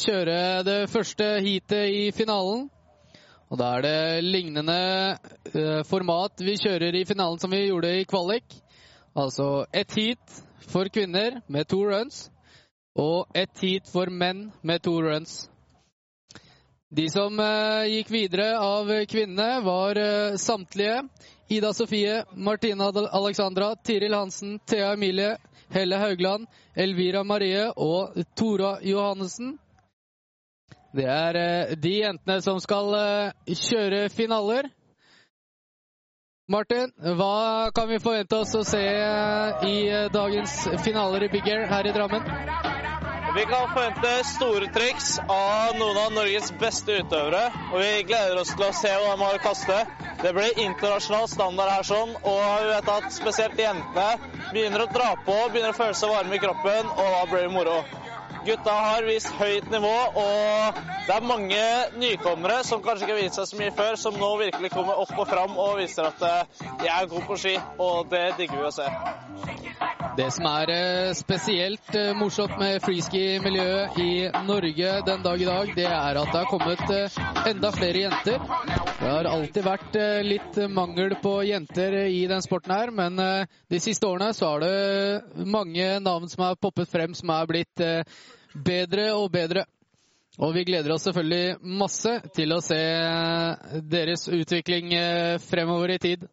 kjøre det første heatet i finalen. Og da er det lignende eh, format vi kjører i finalen som vi gjorde i kvalik. Altså ett heat for kvinner med to runs, og ett heat for menn med to runs. De som eh, gikk videre av kvinnene, var eh, samtlige Ida Sofie, Martina Alexandra, Tiril Hansen, Thea Emilie, Helle Haugland, Elvira Marie og Tora Johannessen. Det er eh, de jentene som skal eh, kjøre finaler. Martin, hva kan vi forvente oss å se eh, i dagens finaler i Big Air her i Drammen? Vi kan forvente store triks av noen av Norges beste utøvere. Og vi gleder oss til å se hva de har å kaste. Det blir internasjonal standard her sånn, og vi vet at spesielt jentene begynner å dra på, begynner å føle seg varme i kroppen, og da blir det moro. Gutta har vist høyt nivå, og det er mange nykommere som kanskje ikke har vist seg så mye før, som nå virkelig kommer opp og fram og viser at eh, de er gode på ski, og det digger vi å se. Det som er eh, spesielt eh, morsomt med freeski-miljøet i Norge den dag i dag, det er at det har kommet enda flere jenter. Det har alltid vært litt mangel på jenter i den sporten her, men de siste årene så har det mange navn som har poppet frem som er blitt bedre og bedre. Og vi gleder oss selvfølgelig masse til å se deres utvikling eh, fremover i tid.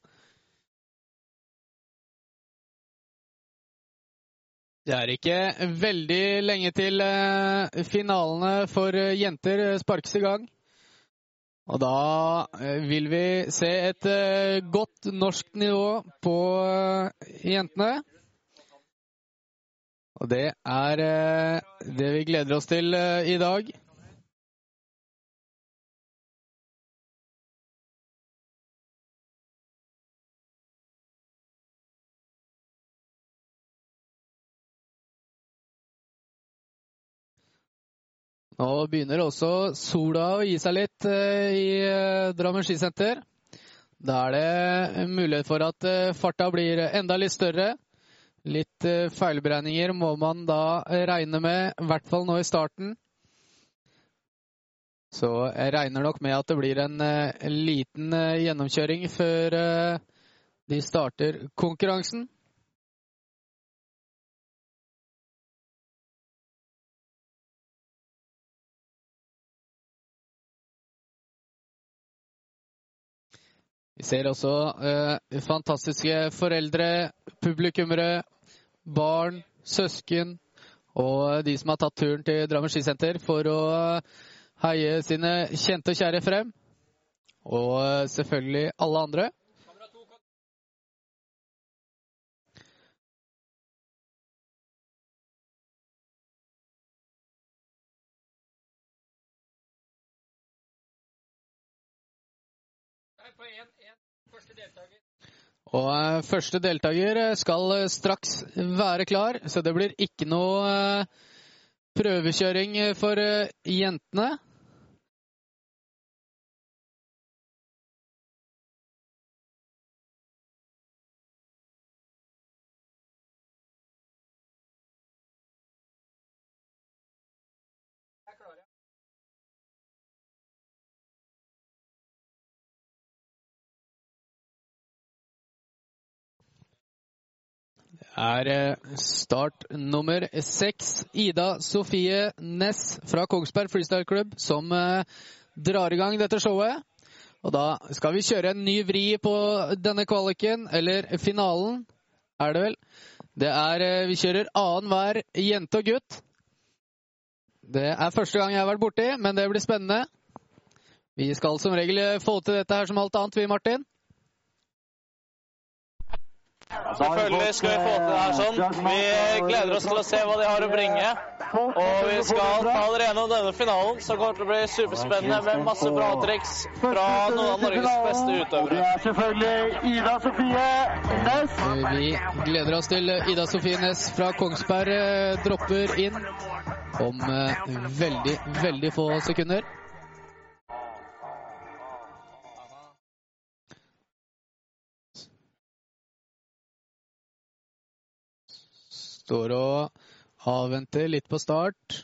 Det er ikke veldig lenge til eh, finalene for jenter sparkes i gang. Og da eh, vil vi se et godt norsk nivå på jentene. Og det er eh, det vi gleder oss til eh, i dag. Nå begynner også sola å gi seg litt eh, i Drammen skisenter. Da er det mulighet for at farta blir enda litt større. Litt eh, feilberegninger må man da regne med, i hvert fall nå i starten. Så jeg regner nok med at det blir en, eh, liten eh, gjennomkjøring før de starter konkurransen. Vi ser også eh, fantastiske foreldre, publikummere, barn, søsken og de som har tatt turen til Drammen skisenter for å heie sine kjente og kjære frem. Og selvfølgelig alle andre. Og eh, første deltaker eh, skal eh, straks være klar, så det blir ikke noe prøvekjøring for jentene. Er eh, start nummer seks. Ida Sofie Næss fra Kongsberg Freestyle som eh, drar i gang dette showet. Og da skal vi kjøre en ny vri på denne kvaliken, eller finalen, er det vel. Det er eh, Vi kjører annenhver jente og gutt. Det er første gang jeg har vært borti, men det blir spennende. Vi skal som regel få til dette her som alt annet, vi, Martin. Selvfølgelig skal vi få til det her sånn. Vi gleder oss til å se hva de har å bringe. Og vi skal ta dere gjennom denne finalen, som kommer til å bli superspennende med masse bra triks fra noen av Norges beste utøvere. Det er selvfølgelig Ida Sofie Næss. Vi gleder oss til Ida Sofie Næss fra Kongsberg eh, dropper inn om eh, veldig, veldig få sekunder. Står og avventer litt på start.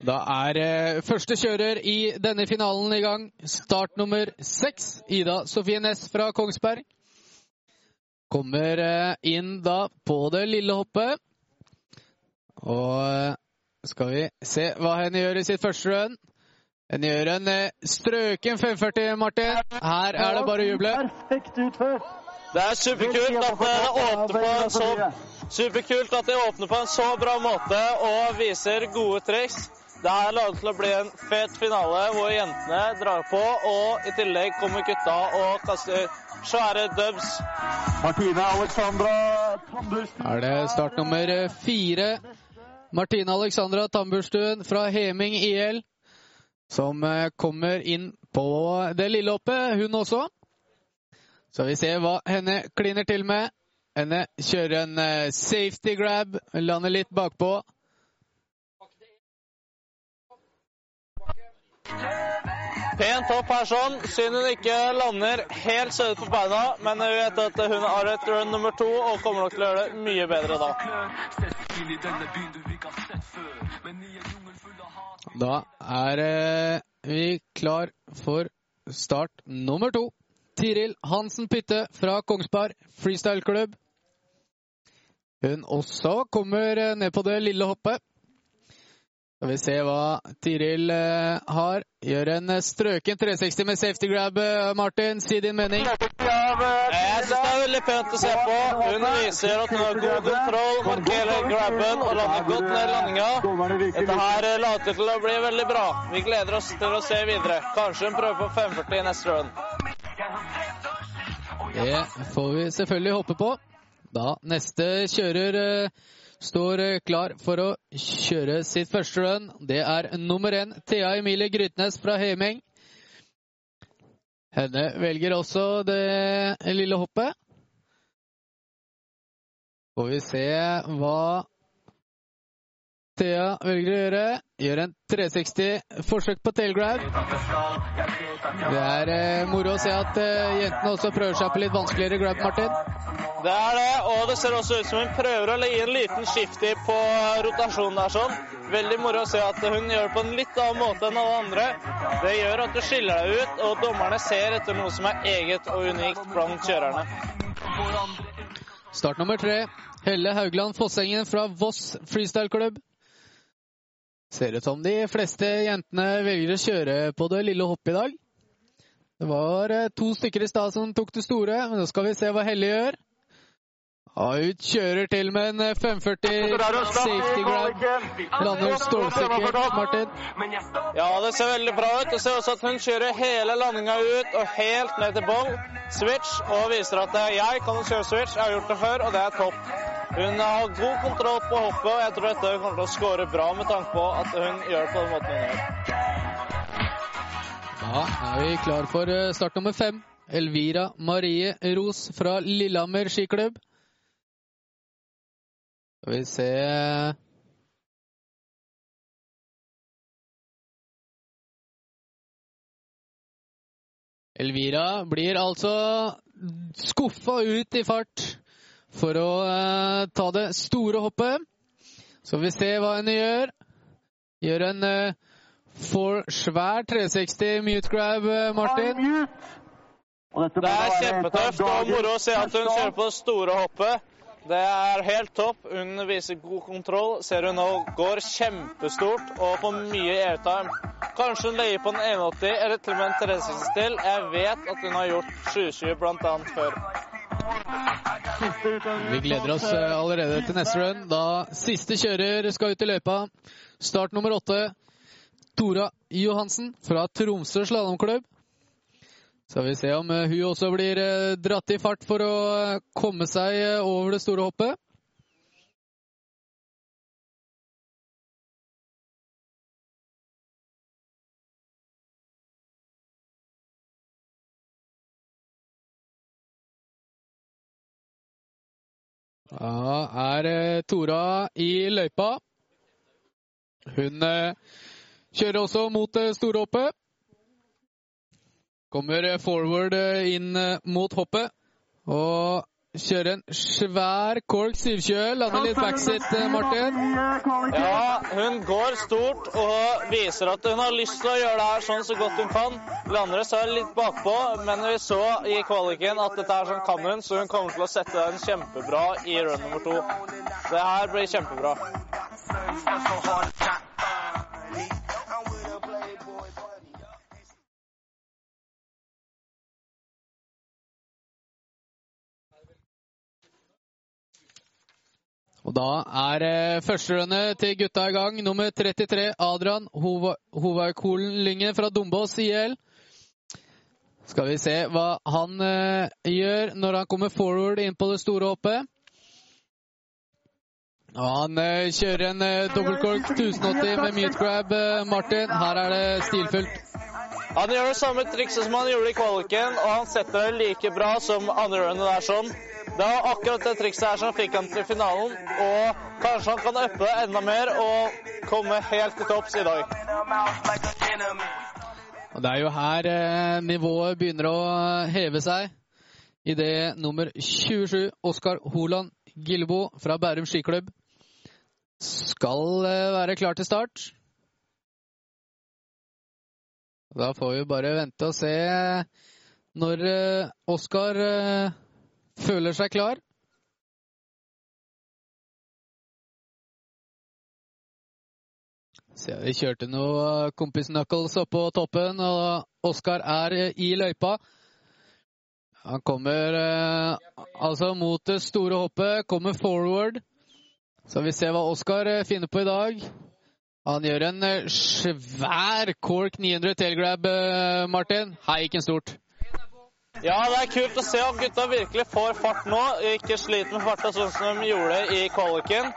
Da er eh, første kjører i denne finalen i gang. Start nummer seks. Ida Sofie Næss fra Kongsberg. Kommer eh, inn da på det lille hoppet. Og eh, skal vi se hva henne gjør i sitt første run. Hun gjør en eh, strøken 540, Martin. Her er det bare å juble. Perfekt utført. Det er superkult at det åpner på en så Superkult at det åpner på en så bra måte og viser gode triks. Det her lager til å bli en fet finale hvor jentene drar på, og i tillegg kommer gutta og kaster svære dubs. Martine Alexandra Tambursten. Er det start nummer fire. Martine Alexandra Tamburstuen fra Heming IL. Som eh, kommer inn på det lille hoppet, hun også. Så vi ser hva henne kliner til med. Henne kjører en eh, safety grab, lander litt bakpå. Pent opp her sånn. Synd hun ikke lander helt sødet på beina, men vi vet at hun har et run nummer to og kommer nok til å gjøre det mye bedre da. Da er eh, vi klar for start nummer to. Tiril Hansen Pytte fra Kongsberg freestyle-klubb. Hun også kommer eh, ned på det lille hoppet. Skal vi se hva Tiril eh, har. Gjør en eh, strøken 360 med safety grab, eh, Martin. Si din mening. Jeg syns det er veldig pent å se på. Hun viser at hun har god kontroll, markerer grabben og lander godt ned landinga. Dette her later til å bli veldig bra. Vi gleder oss til å se videre. Kanskje hun prøver på 540 i neste run. Det får vi selvfølgelig håpe på. Da neste kjører står eh, klar for å kjøre sitt første run. Det er nummer én, Thea Emilie Grytnes fra Heming. Henne velger også det lille hoppet. Får vi se hva Thea velger å gjøre. Gjør en 360 forsøk på tailgrab. Det er eh, moro å se at eh, jentene også prøver seg på litt vanskeligere grab, Martin. Det er det, og det ser også ut som hun prøver å legge en liten skifty på rotasjonen der sånn. Veldig moro å se at hun gjør det på en litt annen måte enn alle andre. Det gjør at du skiller deg ut, og dommerne ser etter noe som er eget og unikt blant kjørerne. Start nummer tre. Helle Haugland Fossengen fra Voss freestyle-klubb. Ser ut som de fleste jentene velger å kjøre på det lille hoppet i dag. Det var eh, to stykker i stad som tok det store, men nå skal vi se hva Helle gjør. Ja, hun kjører til med en eh, 540 safety grab. Lander stålsikkert, Martin. Ja, det ser veldig bra ut. Det ser også at hun kjører hele landinga ut og helt ned til boll. Switch, og viser at eh, jeg kan kjøre switch. Jeg har gjort det før, og det er topp. Hun har god kontroll på hoppet, og jeg tror dette kommer til å score bra med tanke på at hun gjør det på den måten hun gjør. Da er vi klar for eh, start nummer fem. Elvira Marie Ros fra Lillehammer skiklubb. Skal vi se Elvira blir altså skuffa ut i fart for å eh, ta det store hoppet. Så vi se hva hun gjør. Gjør en eh, for svær 360 mute grab, eh, Martin. Det er kjempetøft og moro å se at hun kjører på det store hoppet. Det er helt topp. Hun viser god kontroll. Ser hun nå går kjempestort og får mye airtime. Kanskje hun leier på en 180 eller til og med en 360 til. Jeg vet at hun har gjort 720 bl.a. før. Vi gleder oss eh, allerede til neste run, da siste kjører skal ut i løypa. Start nummer åtte. Tora Johansen fra Tromsø slalåmklubb. Skal vi se om eh, hun også blir eh, dratt i fart for å komme seg over det store hoppet. Da er eh, Tora i løypa. Hun eh, kjører også mot det store. Kommer forward eh, inn eh, mot hoppet. Og kjøre en svær Cork syvkjøl. Lander litt backseat, Martin. Ja, hun går stort og viser at hun har lyst til å gjøre det her sånn så godt hun kan. Lander så litt bakpå, men vi så i kvaliken at dette er sånn kan hun, så hun kommer til å sette den kjempebra i run nummer to. Det her blir kjempebra. Og da er eh, førsterunnet til gutta i gang. Nummer 33, Adrian Hova- Håvardkolen Lyngen fra Dombås IL. Skal vi se hva han eh, gjør når han kommer forward inn på det store hoppet. Og han eh, kjører en eh, dobbeltkork 1080 med mute grab, eh, Martin. Her er det stilfullt. Han gjør det samme trikset som han gjorde i kvaliken, og han setter det like bra som andre rundet der sånn. Det var akkurat det trikset her som fikk han til finalen, og kanskje han kan uppe det enda mer og komme helt til topps i dag. Og det er jo her eh, nivået begynner å heve seg. Idet nummer 27, Oskar Holand Gillebo fra Bærum skiklubb, skal eh, være klar til start. Da får vi bare vente og se når eh, Oskar eh, føler seg klar. Se, vi kjørte noe kompis Knuckles oppå toppen, og Oskar er eh, i løypa. Han kommer altså mot det store hoppet, kommer forward. Så vi ser hva Oskar finner på i dag. Han gjør en eh, svær cork 900 tailgrab, eh, Martin. Hei, ikke en stort. Ja, det er kult å se at gutta virkelig får fart nå. Ikke sliter med farta sånn som de gjorde i kvaliken.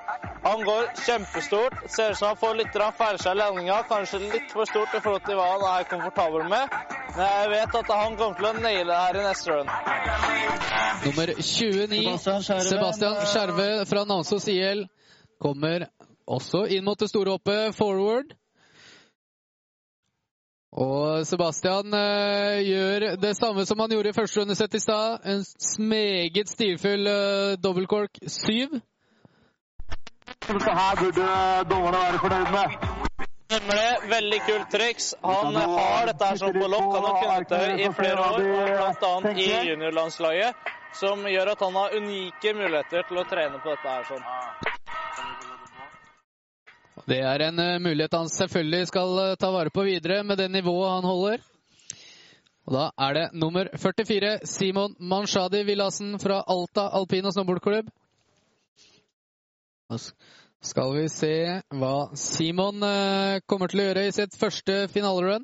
Han går kjempestort. Ser ut som han får litt feilskjær i landinga. Kanskje litt for stort i forhold til hva han er komfortabel med. Men jeg vet at han kommer til å naile det her i neste run. Nummer 29, Sebastian Skjerve fra Namsos IL, kommer også inn mot det store hoppet forward. Og Sebastian uh, gjør det samme som han gjorde i første rundesett i stad. En meget stilfull uh, dobbeltkork syv. Dette her burde dommerne være fornøyd med. Stemmer det. Veldig kult triks. Han har dette her som på lokk. Han har kunnet det i flere år, og bl.a. i juniorlandslaget. Som gjør at han har unike muligheter til å trene på dette her sånn. Det er en eh, mulighet han selvfølgelig skal eh, ta vare på videre med det nivået han holder. Og Da er det nummer 44, Simon Manshadi Villassen fra Alta alpin og snowboardklubb. Da skal vi se hva Simon eh, kommer til å gjøre i sitt første finalerun.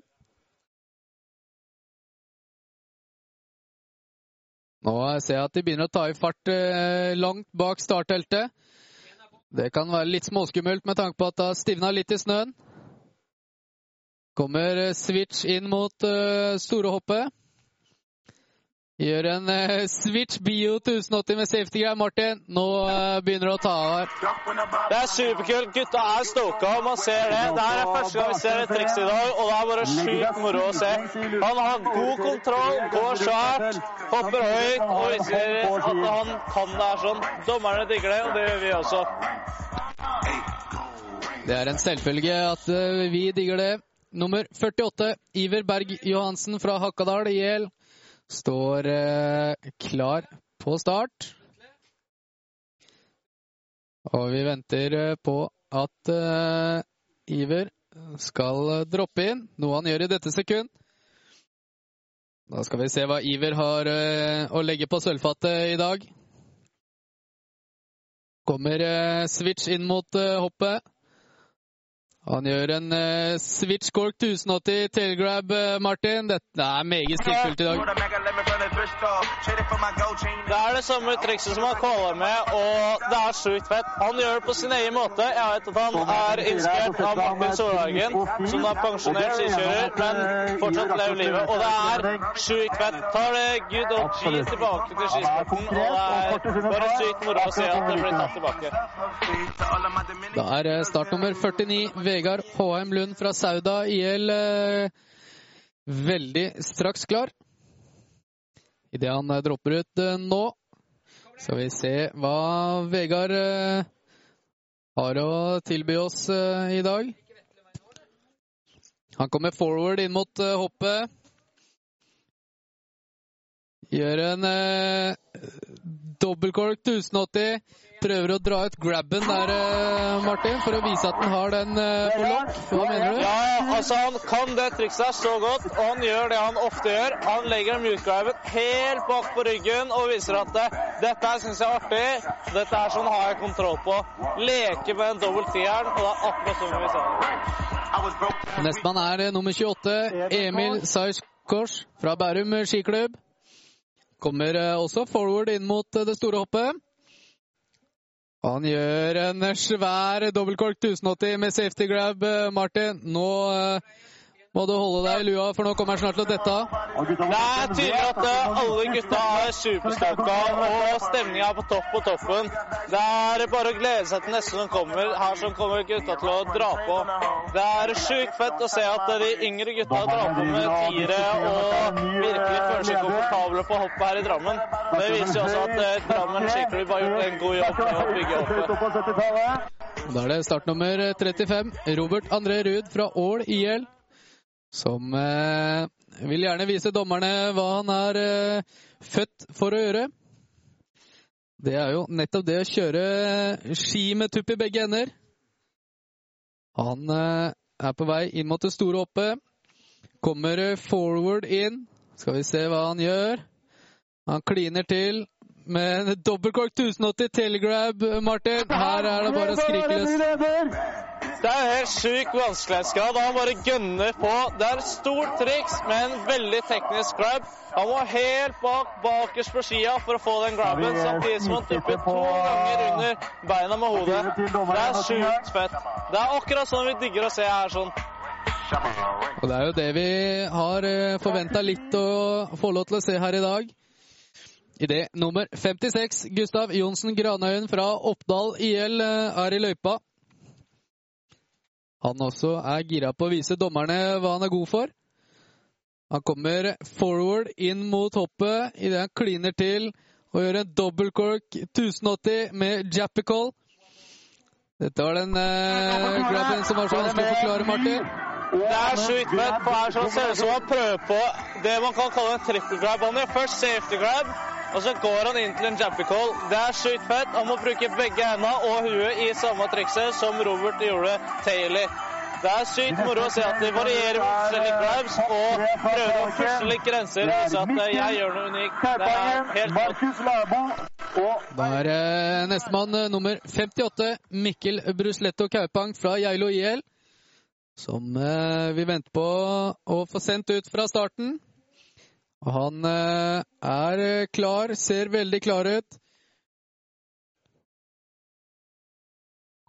Nå ser jeg at de begynner å ta i fart langt bak startteltet. Det kan være litt småskummelt med tanke på at det har stivna litt i snøen. Kommer eh, switch inn mot eh, store hoppet. Gjør en uh, switch bio 1080 med safety guy. Martin, nå uh, begynner det å ta av. Det er superkult. Gutta er stoka, og man ser det. Det er første gang vi ser et triks i dag, og det er bare sjukt moro å se. Han har god kontroll, går svært, hopper høyt og viser at han kan det her sånn. Dommerne digger det, og det gjør vi også. Det er en selvfølge at uh, vi digger det. Nummer 48, Iver Berg Johansen fra Hakadal IL, står eh, klar på start. Og vi venter eh, på at eh, Iver skal droppe inn, noe han gjør i dette sekund. Da skal vi se hva Iver har å legge på sølvfatet i dag. Kommer switch inn mot hoppet. Han gjør en uh, switch cork 1080 tailgrab, uh, Martin. Dette er meget stilfullt i dag. Det er det samme trikset som han kaller med, og det er sjukt fett. Han gjør det på sin egen måte. Jeg vet at han er inspirert av Martin Solhagen, som er pensjonert skikjører, men fortsatt lever livet. Og det er sjukt fett. Tar det good og G tilbake til skisporten, og det er bare sykt moro å se at det blir tatt tilbake. Da er eh, startnummer 49, Vegard Håheim Lund fra Sauda IL, eh, veldig straks klar. Idet han eh, dropper ut eh, nå, Skal vi se hva Vegard eh, har å tilby oss eh, i dag. Han kommer forward inn mot eh, hoppet. Gjør en dobbeltkork 1080. Prøver å dra ut grabben der, eh, Martin, for å vise at han har den eh, på lokk. Hva mener du? Ja, altså Han kan det trikset så godt, og han gjør det han ofte gjør. Han legger mute-grabben helt bak på ryggen og viser at det, dette her syns jeg er artig. Dette er sånn har jeg kontroll på. Leke med en dobbelt-tieren, og det er akkurat sånn vi ser. Nestemann er eh, nummer 28, Emil Sajskors fra Bærum skiklubb. Kommer eh, også forward inn mot eh, det store hoppet. Han gjør en svær dobbeltkork 1080 med safety grab, eh, Martin. Nå eh, må du holde deg i lua, for nå kommer han snart til å dette av. Det er tydelig at eh, alle gutta er superstoka, og stemninga er på topp på toppen. Det er bare å glede seg til neste som kommer. Her som kommer gutta til å dra på. Det er sjukt fett å se at de yngre gutta drar på med tiere og virkelig føler seg komfortable på hoppet her i Drammen. Det viser jo også at eh, Drammen skiklubb har gjort en god jobb med å bygge hoppet. opp på 70-tallet. Og Da er det startnummer 35, Robert André Ruud fra Ål IL, som eh, vil gjerne vise dommerne hva han er eh, født for å gjøre. Det er jo nettopp det å kjøre ski med tupp i begge ender. Han eh, er på vei inn mot det store hoppet. Kommer eh, forward inn. Skal vi se hva han gjør. Han kliner til med en dobbeltkork 1080 telegrab, Martin. Her er det bare å skrike løs. Det er helt sjuk vanskelighetsgrad. Han bare gønner på. Det er stort triks med en veldig teknisk grab. Han må helt bak bakerst på skia for å få den grabben, samtidig som han tupper to ganger under beina med hodet. Det er sjukt fett. Det er akkurat sånn vi digger å se her. sånn. Og det er jo det vi har forventa litt å få lov til å se her i dag. Idé nummer 56, Gustav Johnsen Granøyen fra Oppdal IL, eh, er i løypa. Han også er gira på å vise dommerne hva han er god for. Han kommer forward inn mot hoppet idet han kliner til og gjør en dobbeltkork 1080 med Jappical. Dette var den eh, grabben som var så vanskelig å forklare, Martin. Det er sjukt men det sånn ser ut som han prøver på det man kan kalle en trippel grab. Han gjør først safety grab, og så går han inn til en jappy call. Det er sykt fett. Han må bruke begge hendene og huet i samme trikset som Robert gjorde Taylor. Det er sykt moro å se at de varierer forskjellige grabs og prøver å pushe litt grenser. Vise at eh, jeg gjør noe unikt. Det er helt rått. Da er eh, nestemann eh, nummer 58, Mikkel Brusletto Kaupang fra Geilo IL. Som eh, vi venter på å få sendt ut fra starten. Og han eh, er eh, klar, ser veldig klar ut.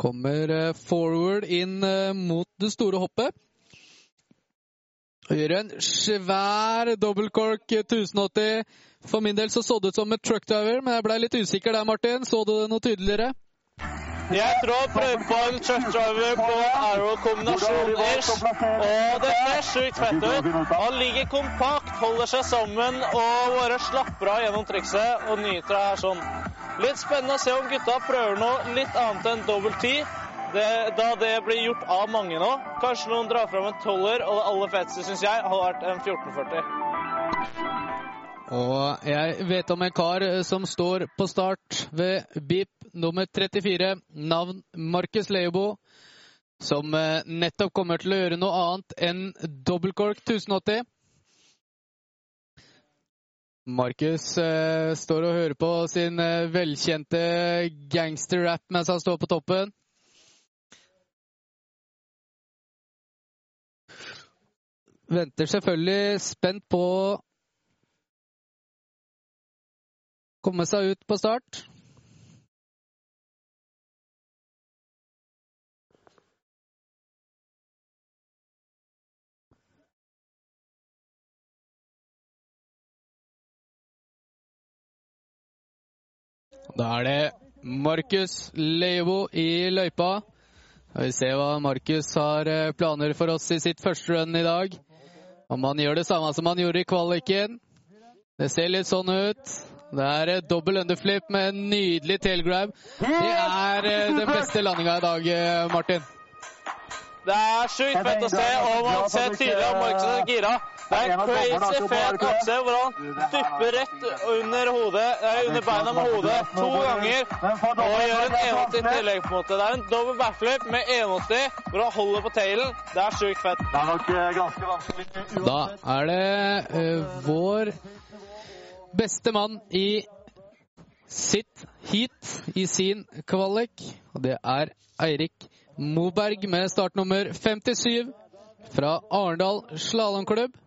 Kommer eh, forward inn mot det store hoppet. Og gjør en svær dobbeltkork 1080. For min del så så det ut som et truckdiver, men jeg ble litt usikker der, Martin. Så du det noe tydeligere? Jeg tror han prøver på arrow-kombinasjon ish. Og det ser sjukt fett ut. Han ligger kompakt, holder seg sammen og bare slapper av gjennom trikset og nyter det her sånn. Litt spennende å se om gutta prøver noe litt annet enn dobbel T. Det, da det blir gjort av mange nå. Kanskje noen drar fram en toller, og det aller feteste syns jeg har vært en 1440. Og jeg vet om en kar eh, som står på start ved BIP nummer 34, navn Markus Leobo, som eh, nettopp kommer til å gjøre noe annet enn dobbeltkork 1080. Markus eh, står og hører på sin eh, velkjente gangster-rap mens han står på toppen. Venter selvfølgelig spent på å komme seg ut på start. Da er det Markus Leivo i løypa. Vi ser hva Markus har eh, planer for oss i sitt første run i dag. Om han gjør det samme som han gjorde i kvaliken. Det ser litt sånn ut. Det er eh, dobbel underflip med en nydelig tailgrab. Det er eh, den beste landinga i dag, Martin. Det er sjukt fett å se, og man ser tydelig at Markus er gira. Det er en crazy fet akse hvor han dypper rett under, hodet, nei, under beina med hodet to ganger og gjør en 81 i tillegg. på en måte. Det er en dobbel backflip med 81 hvor han holder på tailen. Det er sjukt fett. Det er nok eh, ganske vanskelig. Da er det uh, vår beste mann i sitt heat i sin kvalik, og det er Eirik Moberg med startnummer 57 fra Arendal slalåmklubb.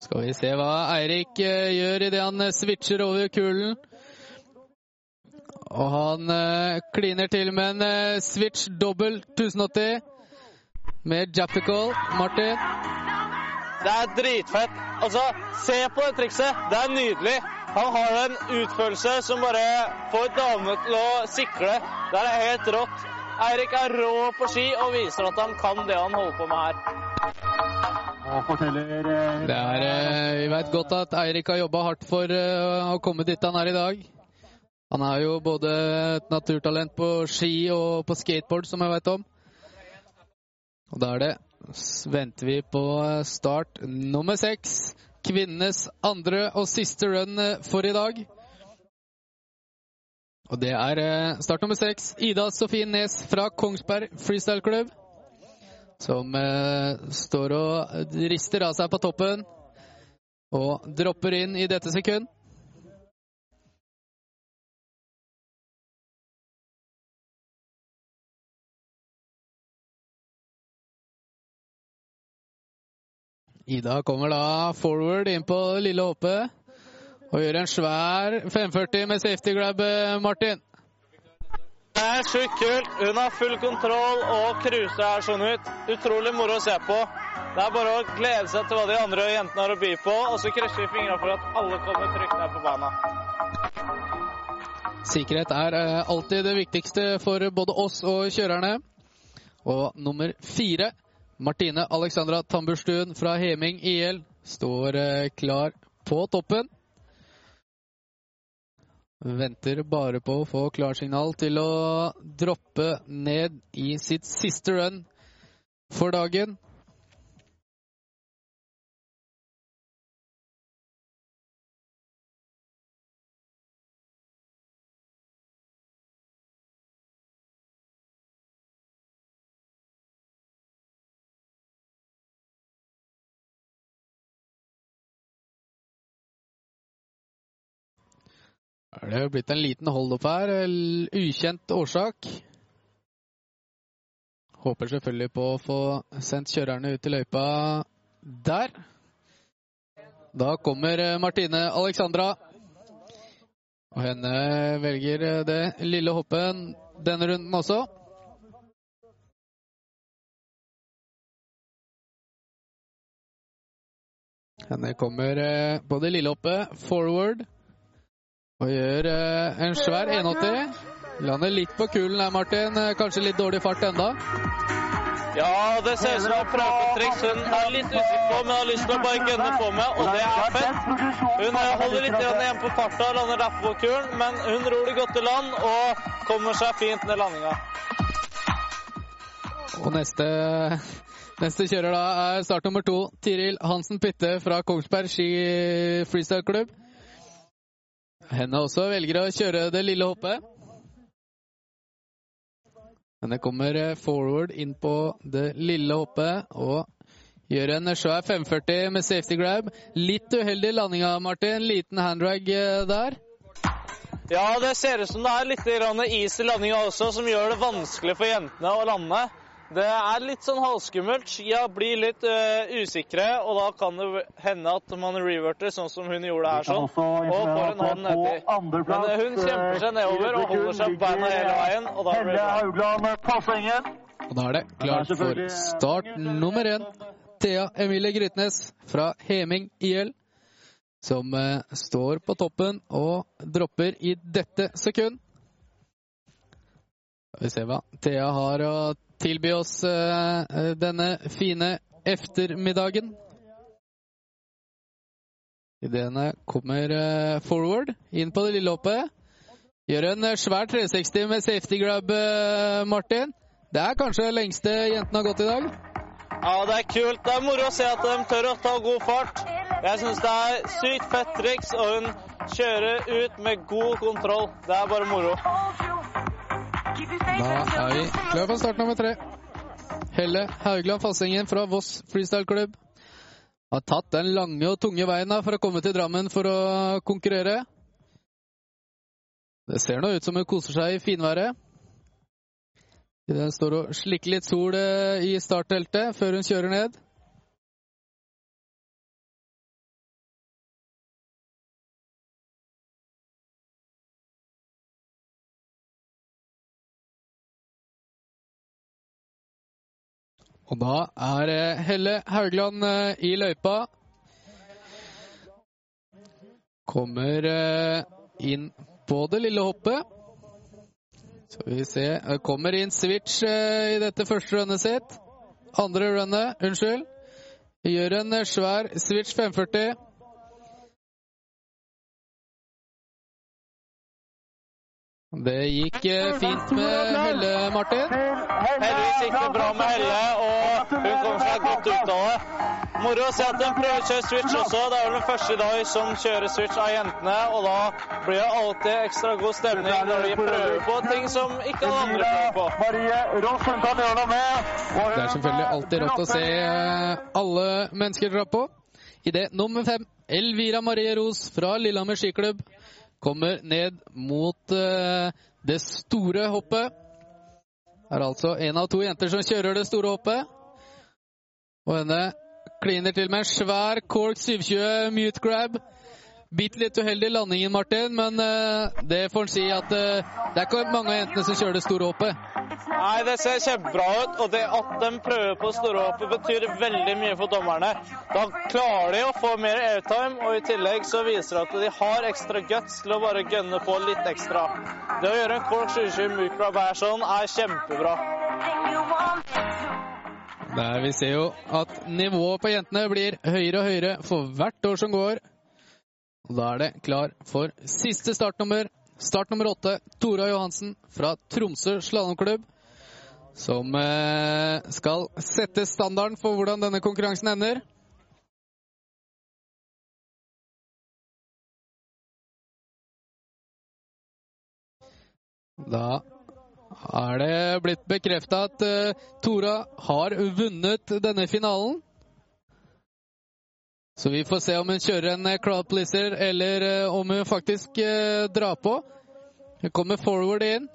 Skal vi se hva Eirik eh, gjør idet han eh, switcher over kulen. Og han eh, kliner til med en switch dobbel 1080 med Japical. Martin. Det er dritfett. Altså, se på det trikset. Det er nydelig. Han har en utførelse som bare får damene til å sikle. Det er helt rått. Eirik er rå på ski og viser at han kan det han holder på med her. Eh, Det er, eh, vi vet godt at Eirik har jobba hardt for eh, å komme dit han er i dag. Han er jo både et naturtalent på ski og på skateboard, som jeg vet om. Og da er det Så venter vi på start nummer seks. Kvinnenes andre og siste run for i dag. Og det er start nummer seks. Ida Sofie Nes fra Kongsberg Freestyle Club som eh, står og rister av seg på toppen og dropper inn i dette sekund. Ida kommer da forward inn på lille hoppet og gjør en svær 540 med safety grab, eh, Martin. Er sjukt kult. Hun har full kontroll og cruiser her sånn ut. Utrolig moro å se på. Det er bare å glede seg til hva de andre jentene har å by på, og så krysser vi fingra for at alle kommer trygt ned på banen. Sikkerhet er eh, alltid det viktigste for både oss og kjørerne. Og nummer fire, Martine Alexandra Tamburstuen fra Heming IL, står eh, klar på toppen. Venter bare på å få klarsignal til å droppe ned i sitt siste run for dagen. Er det blitt en liten hold-up her? Ukjent årsak. Håper selvfølgelig på å få sendt kjørerne ut i løypa der. Da kommer eh, Martine Alexandra. Og henne velger eh, det lille hoppet denne runden også. Henne kommer eh, på det lille hoppet forward. Og gjør eh, en svær 180. Lander litt på kulen her, Martin. Kanskje litt dårlig fart enda. Ja, det ser ut som et triks hun er litt usikker på, men har lyst til å bare gønne på med, og det er fett. Hun eh, holder litt igjen på farta, lander derfor på kulen, men hun ror det godt i land og kommer seg fint ned landinga. Og neste, neste kjører da er start nummer to, Tiril Hansen Pytte fra Kongsberg ski freestyle klubb. Henne også velger å kjøre det lille hoppet. Henne kommer eh, forward inn på det lille hoppet og gjør en svær 540 med safety grab. Litt uheldig landinga, Martin. Liten handrag eh, der. Ja, det ser ut som det er litt is i landinga også, som gjør det vanskelig for jentene å lande. Det er litt sånn halvskummelt. Skia blir litt øh, usikre, og da kan det hende at man reverter sånn som hun gjorde her, sånn, og får en hånd nedi. Men øh, hun kjemper seg nedover og holder seg på beina hele veien, og da blir det bra. Og da er det klart for start nummer én. Thea Emilie Grytnes fra Heming IL, som eh, står på toppen og dropper i dette sekund. Skal vi se hva Thea har å tilby oss eh, eh, denne fine eftermiddagen. Ideene kommer eh, forward, inn på det lille hoppet. Gjør en svær 360 med safety grab, Martin. Det er kanskje det lengste jentene har gått i dag. Ja, det er kult. Det er moro å se at de tør å ta god fart. Jeg syns det er sykt fett triks, og hun kjører ut med god kontroll. Det er bare moro. Da er vi klare for start nummer tre. Helle Haugland Fassengen fra Voss freestyleklubb har tatt den lange og tunge veien for å komme til Drammen for å konkurrere. Det ser nå ut som hun koser seg i finværet. Den står og slikker litt sol eh, i startteltet før hun kjører ned. Og da er eh, Helle Haugland eh, i løypa. Kommer eh, inn på det lille hoppet. Så vi se Kommer inn switch i dette første runnet sitt. Andre runnet, unnskyld. Gjør en svær switch 540. Det gikk fint med Helle, Martin. Heldigvis gikk det bra med Helle, og hun kom seg godt ut av det. Moro å se at hun prøver å kjøre switch også. Det er vel den første dag som kjører switch av jentene, og da blir det alltid ekstra god stemning når de prøver på ting som ikke alle andre prøver på. Det er selvfølgelig alltid rått å se eh, alle mennesker dra på. Idet nummer fem, Elvira Marie Ros fra Lillehammer skiklubb, kommer ned mot uh, det store hoppet. Det er altså en av to jenter som kjører det store hoppet. Og henne kliner til med en svær Cork 720 mute grab. Bitte litt uheldig landingen, Martin, men uh, det får en si at uh, det er ikke mange av jentene som kjører det store hoppet. Nei, det ser kjempebra ut, og det at de prøver på storhoppet betyr veldig mye for dommerne. Da klarer de å få mer airtime, og i tillegg så viser det at de har ekstra guts til å bare gønne på litt ekstra. Det å gjøre en Cork 720 Mookrab her sånn er kjempebra. Der vi ser jo at nivået på jentene blir høyere og høyere for hvert år som går. Og Da er det klar for siste startnummer. Start nummer åtte, Tora Johansen fra Tromsø slalåmklubb. Som eh, skal sette standarden for hvordan denne konkurransen ender. Da er det blitt bekrefta at uh, Tora har vunnet denne finalen. Så vi får se om hun kjører en crowd pleaser, eller uh, om hun faktisk uh, drar på. Hun kommer forward inn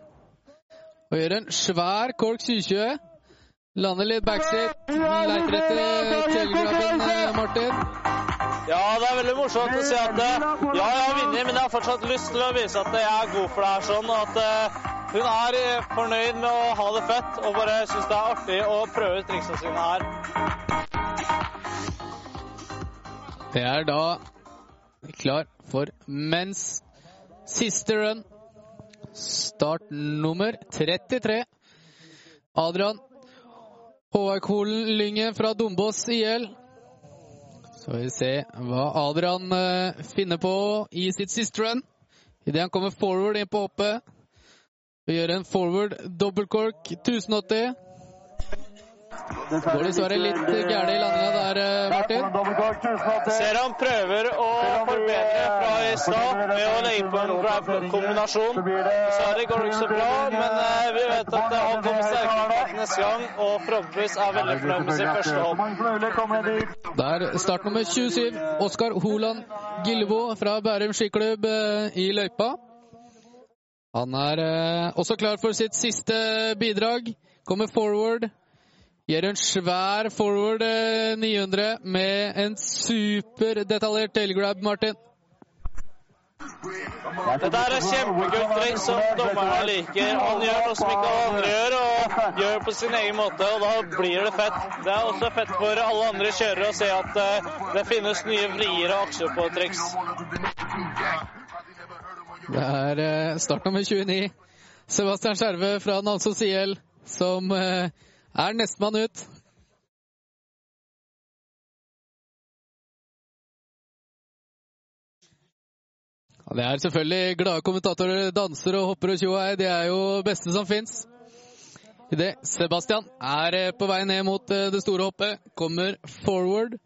og gjør en svær Cork 2020. Lander litt backstreet. Leiter etter telegrafen, Martin. Ja, det er veldig morsomt å si at ja, jeg har vunnet, men jeg har fortsatt lyst til å vise at jeg er god for det her sånn. og at hun er fornøyd med å ha det fett og bare syns det er artig å prøve ut triksene sine her. Det er da klar for mens siste run. Start nummer 33. Adrian Håvard Lynge fra Dombås IL. Så vi se hva Adrian finner på i sitt siste run. Idet han kommer forward inn på hoppet. Vi gjør en forward dobbeltkork 1080. Går dessverre litt gærent i landinga der, eh, Martin. Ser han prøver å forbedre fra i stad med å legge på en grab-kombinasjon. Dessverre går det ikke så bra, men eh, vi vet at han kommer sterkere neste gang, og forhåpentligvis er veldig fornøyd med sin første hånd. Det er start nummer 27, Oskar Holand Gilvo fra Bærum skiklubb eh, i løypa. Han er eh, også klar for sitt siste bidrag. Kommer forward. Gjør en svær forward eh, 900 med en superdetaljert tailgrab, Martin. Dette er kjempekult som dommerne liker. Han gjør noe som ikke alle andre gjør, og gjør på sin egen måte, og da blir det fett. Det er også fett for alle andre kjørere å se at eh, det finnes nye vrier og aksjer på triks. Det er eh, start nummer 29. Sebastian Skjerve fra Namsos IL som eh, er nestemann ut. Det er selvfølgelig glade kommentatorer, danser og hopper og tjoei. Det er jo beste som fins. Sebastian er eh, på vei ned mot eh, det store hoppet, kommer forward.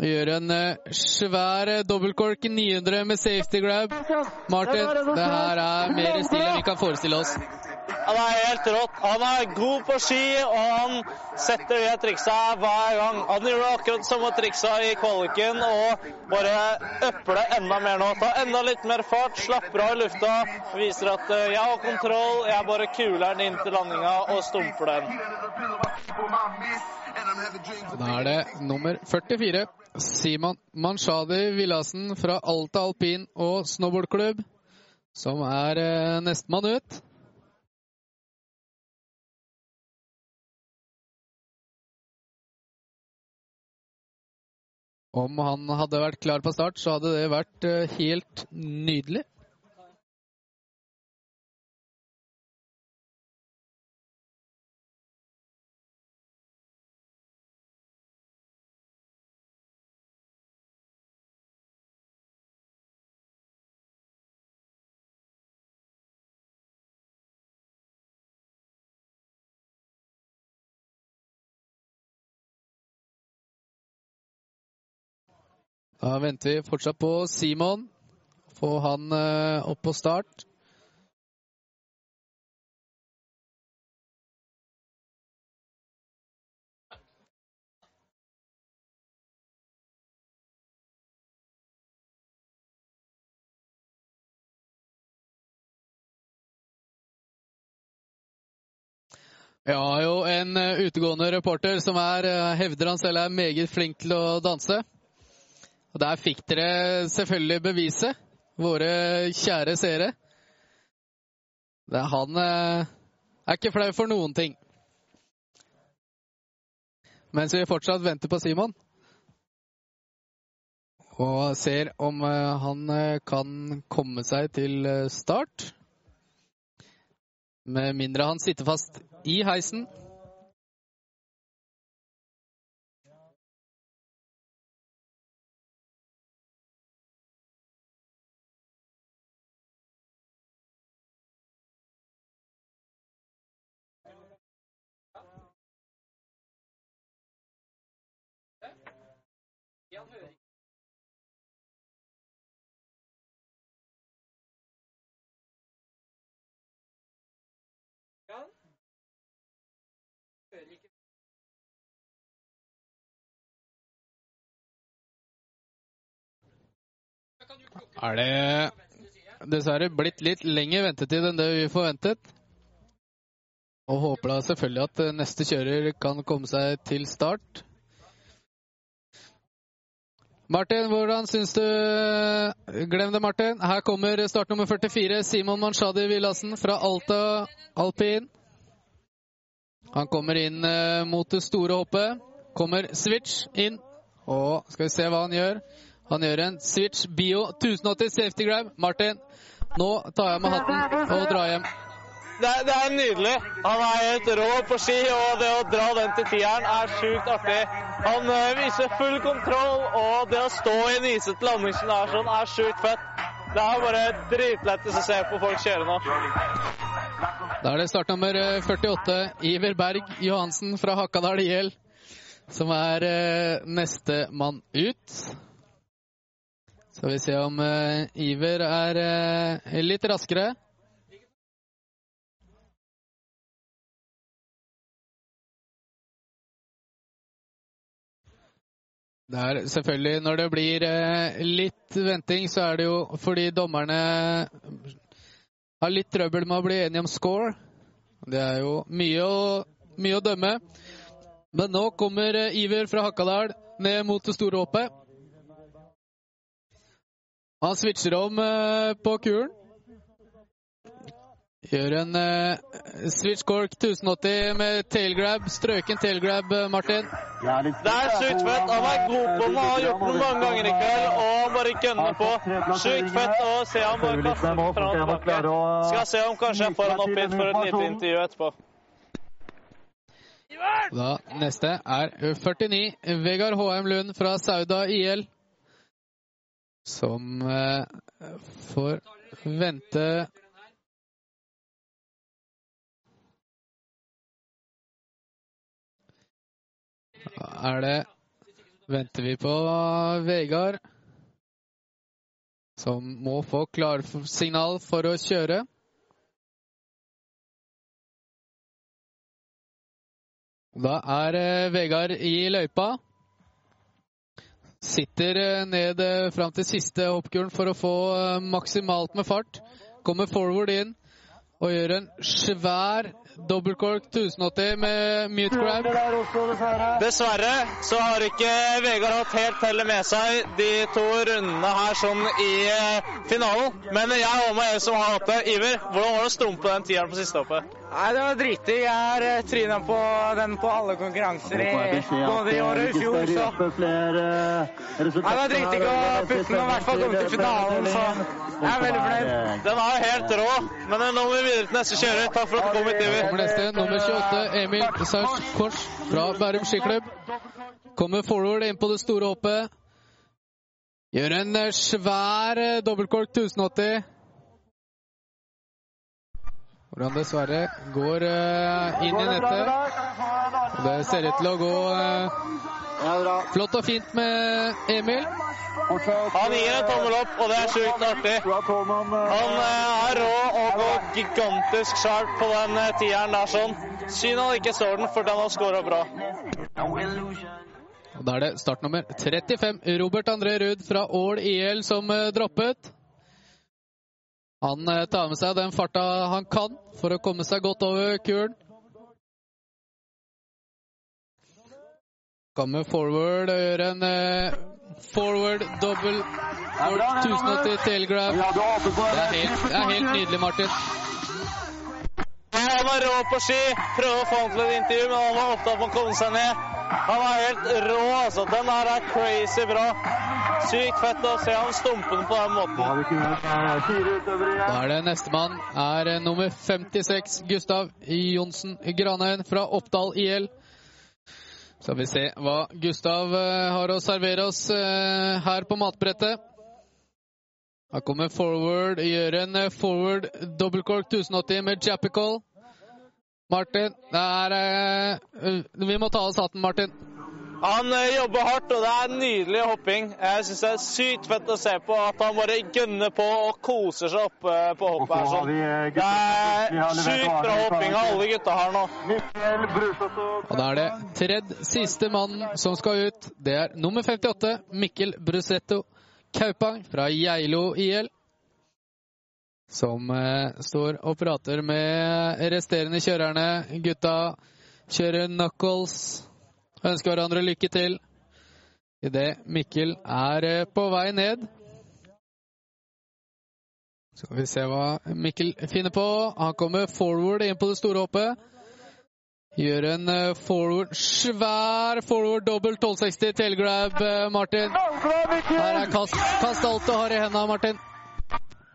Gjør en eh, svær eh, dobbeltkork 900 med safety grab. Martin, det her er mer stil enn vi kan forestille oss. Han er helt rått. Han er god på ski, og han setter de triksa hver gang. Han gjorde akkurat samme triksa i kvaliken og bare øpper det enda mer nå. Ta enda litt mer fart, slapper av i lufta. Viser at eh, jeg har kontroll, jeg bare kuler den inn til landinga og stumper den. Da er det nummer 44. Simon Manshadi Villassen fra Alta alpin og snowboardklubb, som er eh, nestemann ut. Om han hadde vært klar på start, så hadde det vært eh, helt nydelig. Da venter vi fortsatt på Simon. Få han eh, opp på start. Vi har jo en eh, utegående reporter som er, eh, hevder han selv er meget flink til å danse. Og der fikk dere selvfølgelig beviset, våre kjære seere. Er han eh, er ikke flau for noen ting. Mens vi fortsatt venter på Simon. Og ser om eh, han eh, kan komme seg til start. Med mindre han sitter fast i heisen. Er det dessverre blitt litt lengre ventetid enn det vi forventet. Og håper da selvfølgelig at neste kjører kan komme seg til start. Martin, hvordan syns du Glem det, Martin. Her kommer startnummer 44, Simon Manshadi Villassen fra Alta alpin. Han kommer inn eh, mot det store hoppet. Kommer switch inn. Og skal vi se hva han gjør. Han gjør en switch bio 1080 safety grab. Martin, nå tar jeg med hatten og drar hjem. Det, det er nydelig. Han er helt rå på ski, og det å dra den til tieren er sjukt artig. Han eh, viser full kontroll, og det å stå i en isete landing er sånn, er sjukt fett. Det er bare dritlettest å se på folk kjøre nå. Da er det startnummer eh, 48, Iver Berg Johansen fra Hakadal IL, som er eh, neste mann ut. Skal vi se om eh, Iver er eh, litt raskere. Det er selvfølgelig Når det blir eh, litt venting, så er det jo fordi dommerne har litt trøbbel med å bli enige om score. Det er jo mye å, mye å dømme. Men nå kommer eh, Iver fra Hakadal ned mot det store hoppet. Han switcher om eh, på kuren. Gjør en uh, switch cork 1080 med tailgrab. Strøken tailgrab, eh, Martin. Det er sjukt fett. Han er god på den, har gjort det mange ganger i kveld, og han bare gønner på. Sjukt fett å se han bare kaste den fram og tilbake. Skal se om kanskje jeg får han opp hit for et lite intervju etterpå. Da, neste er 49, Vegard HM Lund fra Sauda IL. Som uh, får vente er det Venter vi på Vegard, som må få klarsignal for å kjøre. Da er eh, Vegard i løypa. Sitter eh, ned fram til siste hoppkuren for å få maksimalt med fart. Kommer forward inn og gjør en svær dobbeltkork 1080 med mute grab. Dessverre. Så har ikke Vegard hatt helt tellet med seg de to rundene her sånn i eh, finalen. Men jeg og meg som har hatt det. Iver, hvordan var det å stumpe den tieren på siste hoppet? Nei, det var drittig. Jeg har eh, tryna på den på alle konkurranser i, både i år og i fjor, så Nei, det var dritdigg å putte den og i hvert fall komme til finalen, så jeg er veldig fornøyd. Den er jo helt rå, men nå må vi videre til neste kjører. Takk for at du kom hit, Iver. Kommer neste, nummer 28, Emil Sars Kors fra Bærum skiklubb. Kommer forward inn på det store hoppet. Gjør en eh, svær eh, dobbeltkork 1080. Hvor han dessverre går eh, inn i nettet. Det ser ut til å gå eh, flott og fint med Emil. Han gir en tommel opp, og det er sjukt artig. Han eh, er rå og går gigantisk sharp på den tieren der sånn. Synd han ikke står den, for den har skåra bra. Og Da er det startnummer 35, Robert André Ruud fra Ål IL, som droppet. Han eh, tar med seg den farta han kan for å komme seg godt over kuren. Kommer forward og gjør en eh, forward double for 1080 tail grab. Ja, du håper på Det er helt, det er helt nydelig, Martin. Han er rå på ski. Prøvde å få han til et intervju, men han var opptatt med å komme seg ned. Han er helt rå, altså. Den her er crazy bra. Sykt fett å se han stumpende på den måten. Da er det nestemann. Er eh, nummer 56, Gustav Johnsen Granheim fra Oppdal IL. Skal vi se hva Gustav eh, har å servere oss eh, her på matbrettet. Her kommer forward, gjør en forward dobbeltkork 1080 med Jappical. Martin, det er eh, Vi må ta oss hatten, Martin. Han eh, jobber hardt, og det er nydelig hopping. Jeg syns det er sykt fett å se på at han bare gønner på og koser seg oppe på hoppet her. sånn. eh, Det er sykt bra hopping av alle gutta her nå. Og Og da er det tredje siste mannen som skal ut. Det er nummer 58, Mikkel Brusetto Kaupang fra Geilo IL. Som eh, står og prater med resterende kjørerne. Gutta kjører knuckles. Ønsker hverandre lykke til. Idet Mikkel er eh, på vei ned. Skal vi se hva Mikkel finner på. Han kommer forward inn på det store hoppet. Gjør en eh, forward, svær forward dobbel 1260 tailgrab, eh, Martin. Her er kast, kast alt du har i henda, Martin.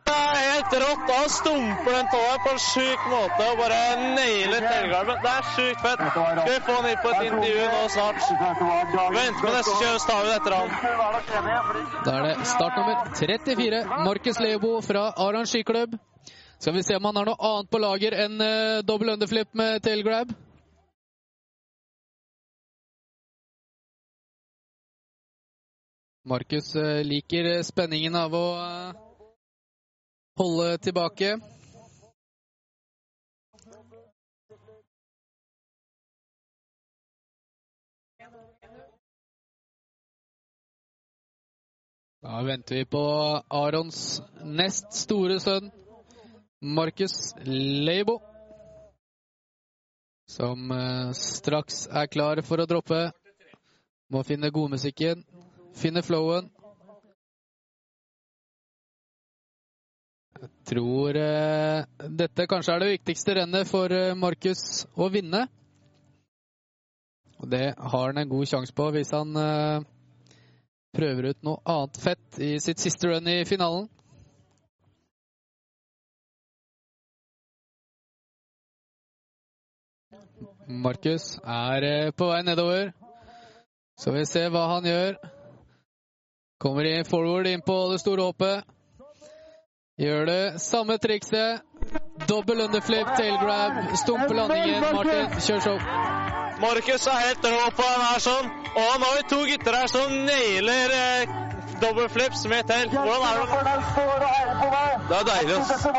Er helt rått. Han stumper den tåa på en sjuk måte og bare nailer tailgarben. Det er sjukt fett. Skal vi få han inn på et intervju nå snart? Vent med neste kjør, så tar vi det etter han. Da er det startnummer 34, Markus Lebo fra Aran skiklubb. Skal vi se om han har noe annet på lager enn uh, dobbel underflip med tailgrab. Markus eh, liker eh, spenningen av å eh, holde tilbake. Da venter vi på Arons nest store sønn, Markus Leibo. Som eh, straks er klar for å droppe. Må finne godmusikken, finne flowen. Jeg tror eh, dette kanskje er det viktigste rennet for eh, Markus å vinne. Og det har han en god sjanse på hvis han eh, prøver ut noe annet fett i sitt siste run i finalen. Markus er eh, på vei nedover. Så vi ser hva han gjør. Kommer i forward inn på det store hoppet. Gjør det samme trikset. Dobbel underflip, tail grab, stumpe landingen. Martin, kjør show. Markus er helt rå på den her sånn. Og nå har vi to gutter her som nailer eh, dobbeltflips flips med tail. Hvordan er det? Det er deilig. ass.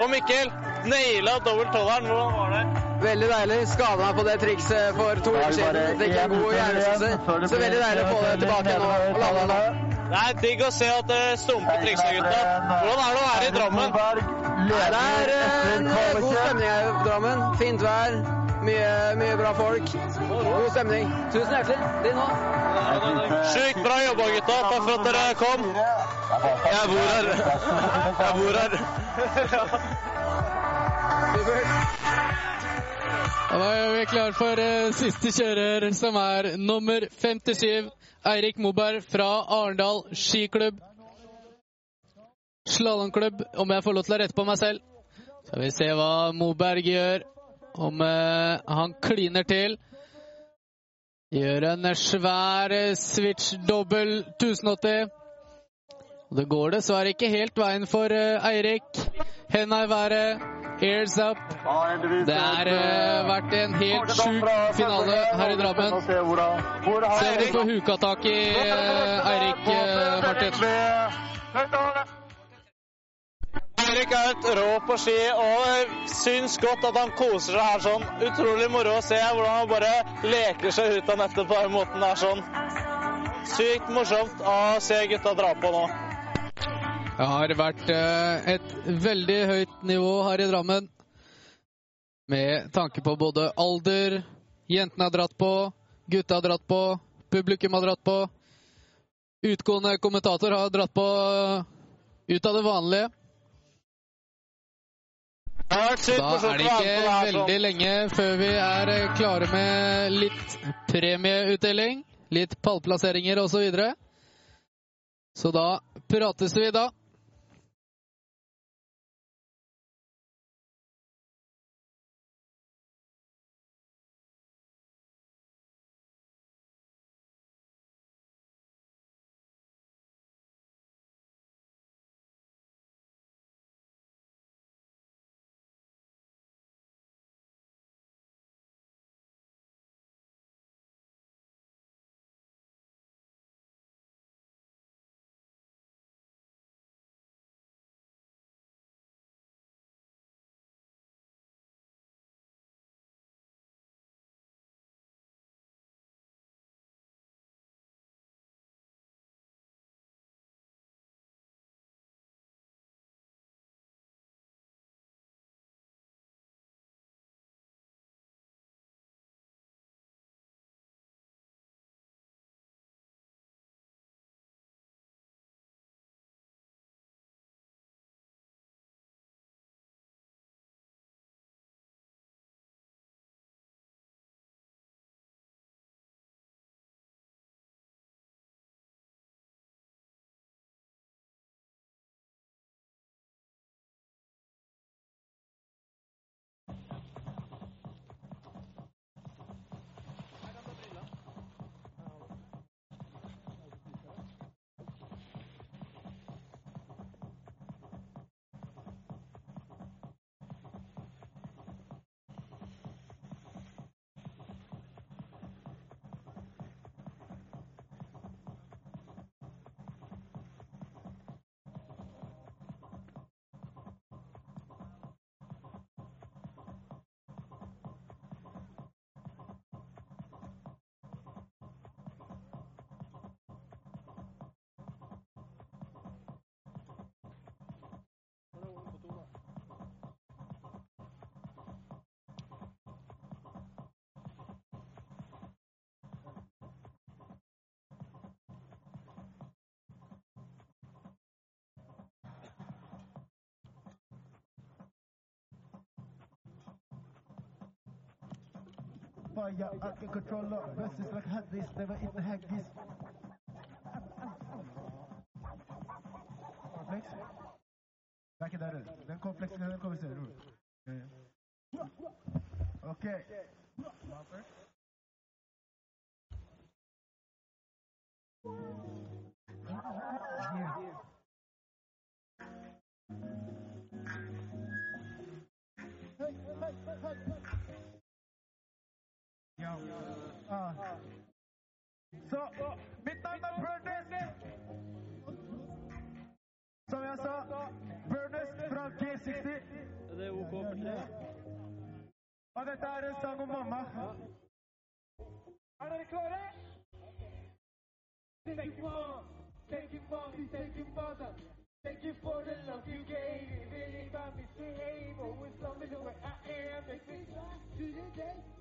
Og Mikkel, naila dobbelt tolleren. Hvordan var det? Veldig deilig. Skada meg på det trikset for to uker siden. Fikk en god hjerneskade. Så veldig deilig å få det tilbake nå og lande nå. Det er digg å se at det stumper Trikstad-gutta. Hvordan er det å være i Drammen? Det er eh, en god stemning her i Drammen. Fint vær. Mye, mye bra folk. God stemning. Tusen hjertelig. Din òg. Sjukt bra jobba, gutta. Takk for at dere kom. Jeg bor her. Jeg bor her. Da er vi klar for uh, siste kjører, som er nummer 57. Eirik Moberg fra Arendal skiklubb. Slalåmklubb, om jeg får lov til å rette på meg selv. Skal vi se hva Moberg gjør. Om uh, han kliner til. Gjør en svær eh, switch dobbel 1080. Og det går dessverre ikke helt veien for Eirik. Henda i været. Airs up. Det har eh, vært en helt sjuk finale her i Drammen. Se om du får huka tak i eh, Eirik, eh, Martin. Eirik er helt rå på ski og syns godt at han koser seg her sånn. Utrolig moro å se hvordan han bare leker seg ut av nettet på den måten der sånn. Sykt morsomt å se gutta dra på nå. Det har vært eh, et veldig høyt nivå her i Drammen. Med tanke på både alder, jentene har dratt på, gutta har dratt på, publikum har dratt på. Utgående kommentator har dratt på eh, ut av det vanlige. Da er det ikke veldig lenge før vi er eh, klare med litt premieutdeling. Litt pallplasseringer osv. Så, videre. så da prates vi da. Fire out the controller versus like had this, never even had this. Complex? Back in that is. Den komplexen den kommer vi se. Ro. Ja, ja. Yo. Uh. So, midnight Brothers. So, Brothers from G60. Det är OK för sig. Och detta är en mama. Thank you mom, thank you mom, thank you mother. Thank you for the love you gave. It really me to the way I am. To the day.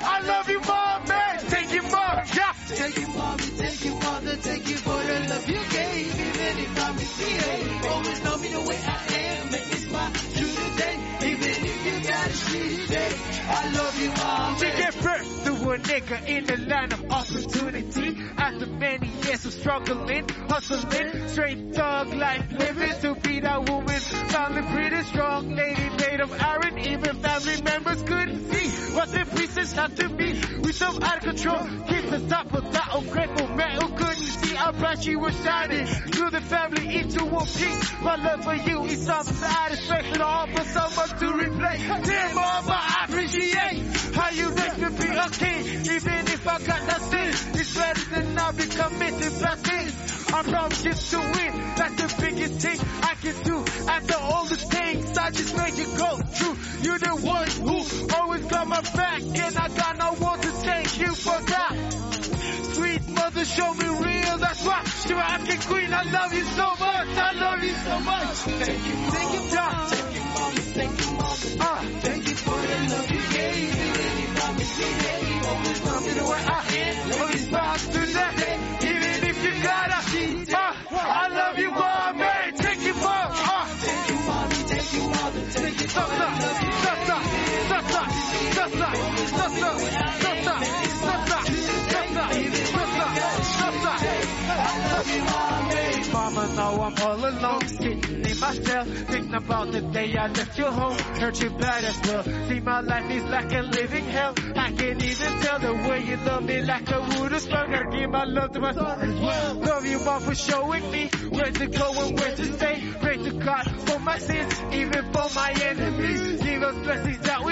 I love you, mom, man. Thank you, mom. Yeah. Thank you, mommy, thank you, mother, thank you for the love you gave. Even if I misbehave, always love me the way I am. Make me smile through the day, even if you got a shitty day. I love you, mom. To give birth to a nigga in the land of opportunity. After many years of struggling, hustling, straight thug life living to be that woman. Family pretty strong, lady made of iron. Even family members couldn't see what the pieces had to be. We so out of control, keep the top of that ungrateful man who couldn't see how bright she was shining. Threw the family into one piece. My love for you is some satisfaction, all for someone to replace. Dear mama, I appreciate how you raised me be a king. Even if I got nothing, it's better than I be committed blessings. I promise you to win. That's the biggest thing I can do. After all the things I just made you go through, you're the one who always got my back, and I got no one to thank you for that. Sweet mother, show me real. That's why you're African queen. I love you so much. I love you so much. Thank you, thank you, God. Thank you, mom. thank you, mother. Ah. Thank you for the love you gave. me. Even if I misbehave, always the way I am. Always bounce to that. Ah, I love you. Take Take you. Take you, Mama, now I'm all alone, sitting in my cell, thinking about the day I left your home. Hurt you bad as well. See, my life is like a living hell. I can't even tell the way you love me like I would spoke. I give my love to my son as well. Love you, mom, for showing me where to go and where to stay. Pray to God for my sins, even for my enemies. Give us blessings that